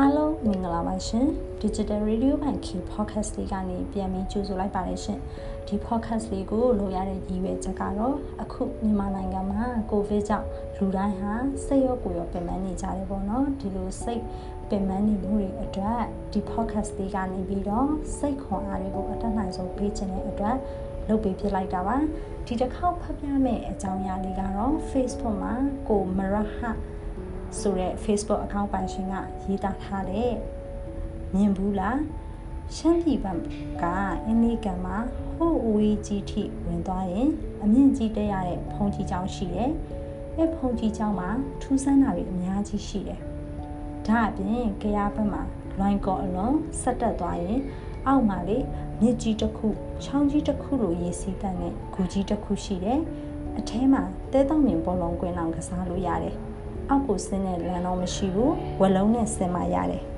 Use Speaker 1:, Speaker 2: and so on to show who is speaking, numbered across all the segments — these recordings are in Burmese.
Speaker 1: အားလုံးမင်္ဂလာပါရှင် Digital Radio Bank Key Podcast လေးကနေပြန်ပြီးကြိုဆိုလိုက်ပါတယ်ရှင်ဒီ podcast လေးကိုလိုရတဲ့ရည်ရွယ်ချက်ကတော့အခုမြန်မာနိုင်ငံမှာကိုဗစ်ကြောင့်လူတိုင်းဟာစိတ်ရောကိုယ်ရောပင်ပန်းနေကြတယ်ပေါ့နော်ဒီလိုစိတ်ပင်ပန်းနေမှုတွေအတွက်ဒီ podcast လေးကနေပြီးတော့စိတ်ခွန်အားတွေကိုအတတ်နိုင်ဆုံးပေးခြင်းတဲ့အတွက်လုပ်ပေးဖြစ်လိုက်တာပါဒီတစ်ခေါက်ဖတ်ပြမယ့်အကြောင်းအရာလေးကတော့ Facebook မှာကိုမရဟ ဆိုတဲ့ Facebook account ပိုင်ရှင်ကရေးသားထားတဲ့မြင်ဘူးလားရှမ်းပြည်ဘက်ကအင်းလေးကံမှာဟိုအဝေးကြီးထိဝင်သွားရင် အမြင့်ကြီးတက်ရတဲ့ဖုန်ကြီးကျောင်းရှိတယ်။အဲဖုန်ကြီးကျောင်းမှာထူးဆန်းတာတွေအများကြီးရှိတယ်။ဒါအပြင်ကြရဘက်မှာလွိုင်းကော်အလွန်ဆက်တက်သွားရင် အောက်မှာလေမြစ်ကြီးတစ်ခုချောင်းကြီးတစ်ခုလိုရေစီးတတ်တဲ့ဂူကြီးတစ်ခုရှိတယ်။အထဲမှာတဲတောင်မြင်ဘောလုံးကွင်းအောင်ကစားလို့ရတယ်။ အောက်ကိုဆင်းတဲ့လမ်းတော့မရှိဘူးဝလုံးနဲ့ဆင်းမရတယ်။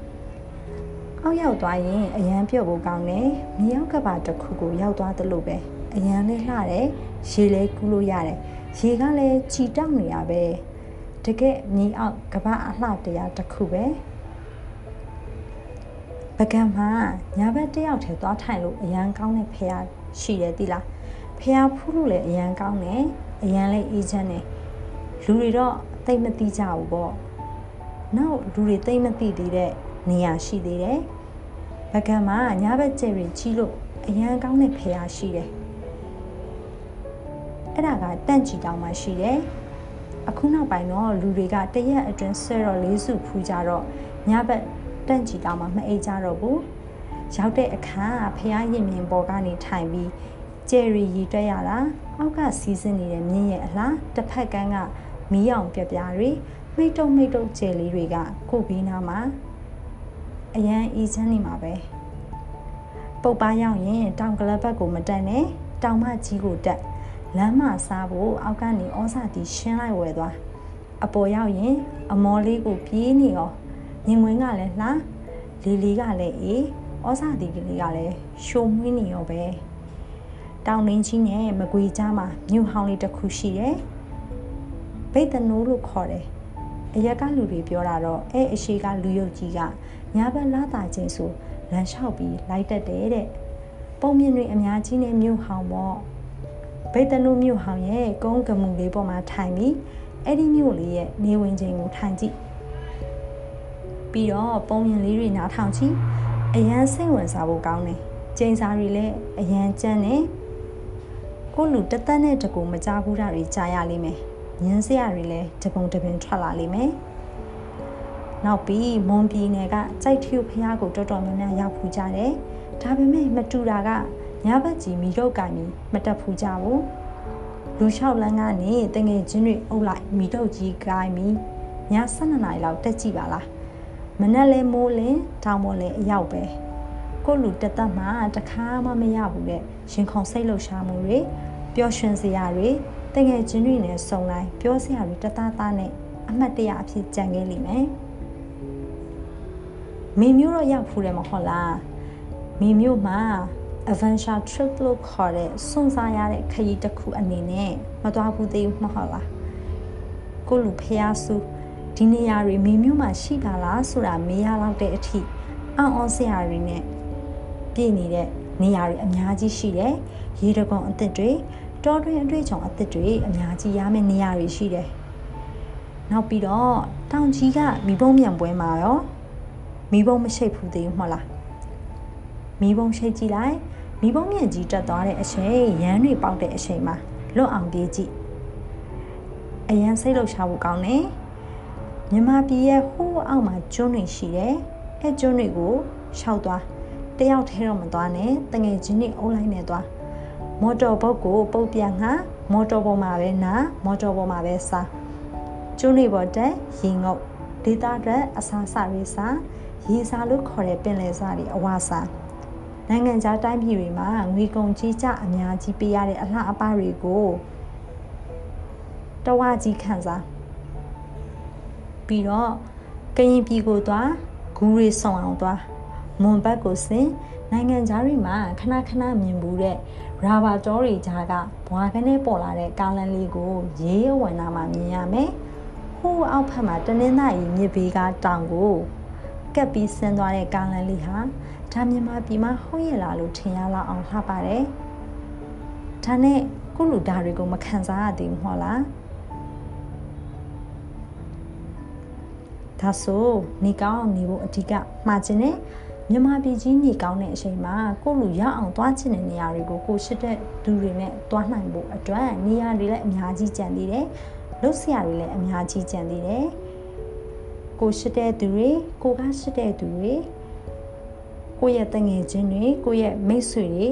Speaker 1: အောက်ရောက်သွားရင်အရန်ပြုတ်ဖို့ကောင်းတယ်မြေရောက်ကပါတစ်ခုကိုရောက်သွားသလိုပဲအရန်လေးလှတယ်ရေလေးကူးလို့ရတယ်ရေကလည်းချီတောက်နေရပဲတကယ်မြေအောက်ကပအလှတရားတစ်ခုပဲပကံမှာညာဘက်တယောက်ထဲသွားထိုင်လို့အရန်ကောင်းတဲ့ဖះရှိတယ်တိလားဖះဖူးလို့လည်းအရန်ကောင်းတယ်အရန်လေးအေးချမ်းတယ်လူတွေတော့ သိမသိကြဘူးပေါ့နောက်လူတွေသိမသိသေးတဲ့နေရာရှိသေးတယ်။ဗကံမှာညာဘက်ကျယ်ရီကြီးလို့အရန်ကောင်းတဲ့ဖရာရှိတယ်။အဲ့ဒါကတန့်ချီတောင်မှရှိတယ်။အခုနောက်ပိုင်းတော့လူတွေကတရက်အတွင်းဆွဲတော့လေးစုဖူးကြတော့ညာဘက်တန့်ချီတောင်မှမအိတ်ကြတော့ဘူး။ရောက်တဲ့အခါဖရာရင်မြင်ပေါ်ကနေထိုင်ပြီးကျယ်ရီရီတက်ရတာအောက်ကစီးစင်းနေတဲ့မြင်းရဲ့အလားတစ်ဖက်ကန်းက မီးအောင်ပြပြတွေမိတ်တုံမိတ်တုံကျယ်လေးတွေကကိုဘီနာမှာအရန်အေးချမ်းနေမှာပဲပုတ်ပါရောက်ရင်တောင်ကလပ်ဘက်ကိုမတက်နဲ့တောင်မကြီးကိုတက်လမ်းမစားဖို့အောက်ကနေဩစာတီရှင်းလိုက်ဝယ်သွားအပေါ်ရောက်ရင် အမော်လေးကိုပြေးနေရောမြင်ဝင်ကလည်းလှလီလီကလည်းအေးဩစာတီကလေးကလည်းရှိုးမွေးနေရောပဲတောင်လင်းကြီးနဲ့မကွေကြားမှာမြို့ဟောင်းလေးတစ်ခုရှိတယ် ဗိတ်တနိုးလို့ခေါ်တယ်အရက်ကလူတွေပြောတာတော့အဲအရှိကလူယုတ်ကြီးကညာဘက်လာတာချင်းဆိုလမ်းလျှောက်ပြီးလိုက်တက်တယ်တဲ့ပုံမြင်တွေအများကြီးနဲ့မြို့ဟောင်ပေါ့ဗိတ်တနုမြို့ဟောင်ရဲ့ကုန်းကမှုလေးပေါ်မှာထိုင်ပြီးအဲ့ဒီမြို့လေးရဲ့နေဝင်ချိန်ကိုထိုင်ကြည့်ပြီးတော့ပုံမြင်လေးတွေနားထောင်ကြည့်အရန်စိတ်ဝင်စားဖို့ကောင်းတယ်ကျင်းစာတွေလည်းအရန်ကျန်းတယ်ကိုလူတသက်နဲ့တကူမကြဘူးတာတွေကြားရလိမ့်မယ် ညင်းစရာတွေလည်းတပုံတပင်ထွက်လာလိမ့်မယ်နောက်ပြီးမွန်ပြည်နယ်ကကြိုက်ထီဖျားကိုတော်တော်များများရောက်ဖူးကြတယ်ဒါပေမဲ့မတူတာကညဘက်ကြီးမီတော့ကင်ပြီးမတက်ဖူးကြဘူးလူလျှောက်လန်းကနေတငယ်ချင်းတွေအုပ်လိုက်မီတော့ကြီးကိုင်ပြီးည12နာရီလောက်တက်ကြည့်ပါလားမနဲ့လဲမိုးလင်းတောင်ပေါ်လဲအရောက်ပဲကိုလူတက်တက်မှတခါမှမရဘူးတဲ့ရှင်ခုံစိတ်လှုပ်ရှားမှုတွေပျော်ရွှင်စရာတွေ တငယ်ချင်းတွေနဲ့စုံလိုက်ပြောစရာတွေတသားသားနဲ့အမှတ်တရအဖြစ်ကြံခဲ့လိမ့်မယ်မိမျိုးတော့ရောက်ဖူးတယ်မဟုတ်လားမိမျိုးမှာ adventure trip လို့ခေါ်တဲ့စွန့်စားရတဲ့ခရီးတစ်ခုအနေနဲ့မသွားဘူးသေးဘူးမဟုတ်လားကိုလူဖျားစုဒီနေရာတွေမိမျိုးမှာရှိတာလားဆိုတာမေးရတော့တဲ့အထိအံ့ဩစရာတွေနဲ့ပြည့်နေတဲ့နေရာတွေအများကြီးရှိတယ်ရေတကွန်အသစ်တွေ တောတွင်အတွေ့အကြုံအသစ်တွေအများကြီးရမယ့်နေရာတွေရှိတယ်နောက်ပြီးတော့တောင်ကြီးကမိဘုံမြန်ပွဲမှာရောမိဘုံမရှိတ်ဘူးသေးဘူးမဟုတ်လားမိဘုံရှိတ်ကြည့်လိုက်မိဘုံမြန်ကြီးတက်သွားတဲ့အချိန်ရမ်းတွေပေါက်တဲ့အချိန်မှာလွတ်အောင်ပြေးကြည့်အရန်စိတ်လှုပ်ရှားဖို့ကောင်းတယ်မြမပြည်ရဲ့ဟိုးအောက်မှာကျွန်းတွေရှိတယ်အဲကျွန်းတွေကိုရှောက်သွားတယောက်ထဲတော့မသွားနဲ့တငယ်ချင်းတွေအုပ်လိုက်နေသွား မော်တော်ဘုတ်ကိုပုတ်ပြငါမော်တော်ပေါ်မှာပဲနာမော်တော်ပေါ်မှာပဲစားကျွန်းတွေပေါ်တက်ရင်ငုတ်ဒေတာအတွက်အစားအစာတွေစားရေစာလို့ခေါ်တဲ့ပင်လယ်စာတွေအဝါစာနိုင်ငံခြားတိုင်းပြည်တွေမှာငွေကုန်ကြီးကြအများကြီးပေးရတဲ့အလှအပတွေကိုတဝါကြီးခံစားပြီးတော့ကရင်ပြည်ကိုသွားဂူရီဆောင်အောင်သွားမွန်ဘတ်ကိုဆင်းနိုင်ငံခြားတွေမှာခဏခဏမြင်ဘူးတဲ့ ရာဘာကြောတွေကြားကဘွာကနေပေါ်လာတဲ့ကားလန်လေးကိုရေးရဝင်နာမှာမြင်ရမယ်။ဟိုးအောက်ဖက်မှာတနင်္သာရီမြစ်ဘေးကတောင်ကိုကကပ်ပြီးဆင်းသွားတဲ့ကားလမ်းလေးဟာဒါမြန်မာပြည်မှာဟုတ်ရလားလို့ထင်ရလောက်အောင်လှပါတယ်။ဒါနဲ့ခုလူဓာတွေကိုမခံစားရသေးဘူးမဟုတ်လား။ဒါဆိုနေကောင်းအောင်နေဖို့အဓိကမှားခြင်းနဲ့ မြန်မာပြည်ကြီးနေကောင်းတဲ့အချိန်မှာကိုလူရအောင်သွားချင်တဲ့နေရာတွေကိုကိုရှိတဲ့သူတွေနဲ့သွားနိုင်ဖို့အတွက်နေရာတွေလည်းအများကြီးကြံသေးတယ်။လုပ်စရာတွေလည်းအများကြီးကြံသေးတယ်။ကိုရှိတဲ့သူတွေကိုကရှိတဲ့သူတွေကိုယ့်ရဲ့တငယ်ချင်းတွေကိုယ့်ရဲ့မိတ်ဆွေတွေ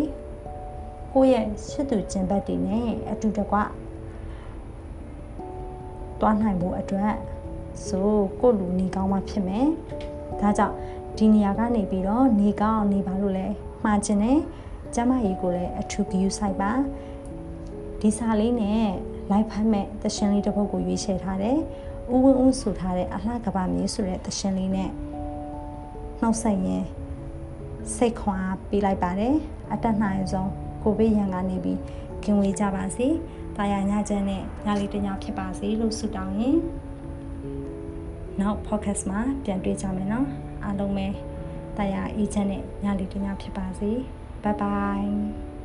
Speaker 1: ကိုယ့်ရဲ့ရှစ်သူကျင်ဘတ်တွေနဲ့အတူတကွတွားနိုင်ဖို့အတွက်ဆိုကိုလူနေကောင်းမှဖြစ်မယ်။ဒါကြောင့် ဒီနေရာကနေပြီးတော့နေကောင်းနေပါလို့လဲမှားခြင်းနဲ့ကျမကြီးကိုလည်းအထူးဂရုစိုက်ပါဒီစာလေးနဲ့လိုက်ဖမ်းမဲ့သရှင်လေးတစ်ပုဒ်ကိုရွေးချယ်ထားတယ်။ဦးဝင်းဦးဆိုထားတဲ့အလှကပမြေဆိုတဲ့သရှင်လေးနဲ့နှုတ်ဆက်ရင်စိတ်ခွန်အားပေးလိုက်ပါတယ်အတက်နိုင်ဆုံးကိုဗစ်ရန်ကနေပြီးကင်ဝေးကြပါစေ။တာယာညချမ်းနဲ့ညလေးတညဖြစ်ပါစေလို့ဆုတောင်းရင်နောက် podcast မှာပြန်တွေ့ကြမယ်နော် အားလုံးပဲတာယာအေးချမ်းနဲ့ညလေးတညဖြစ်ပါစေ။ Bye bye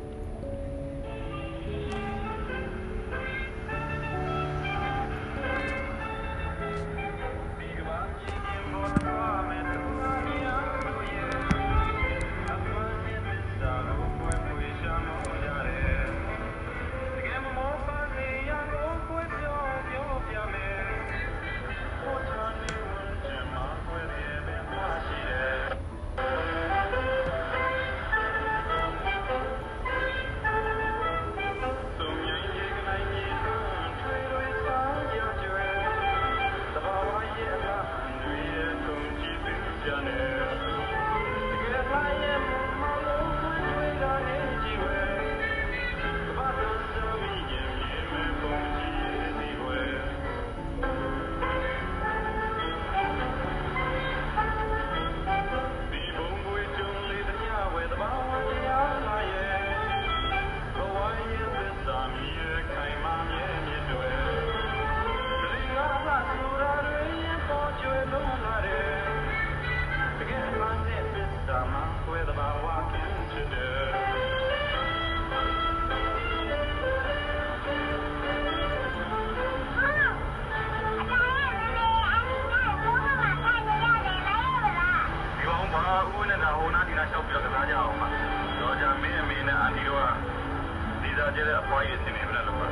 Speaker 2: ဦးဝင်နေတာဟိုနားဒီနားလျှောက်ပြီးတော့ကစားကြအောင်ပါတော့ကြမင်းအမေနဲ့အန်တီတို့ကဒီစားကျတဲ့အပွားကြီးဆင်နေပြလားလို့ပါ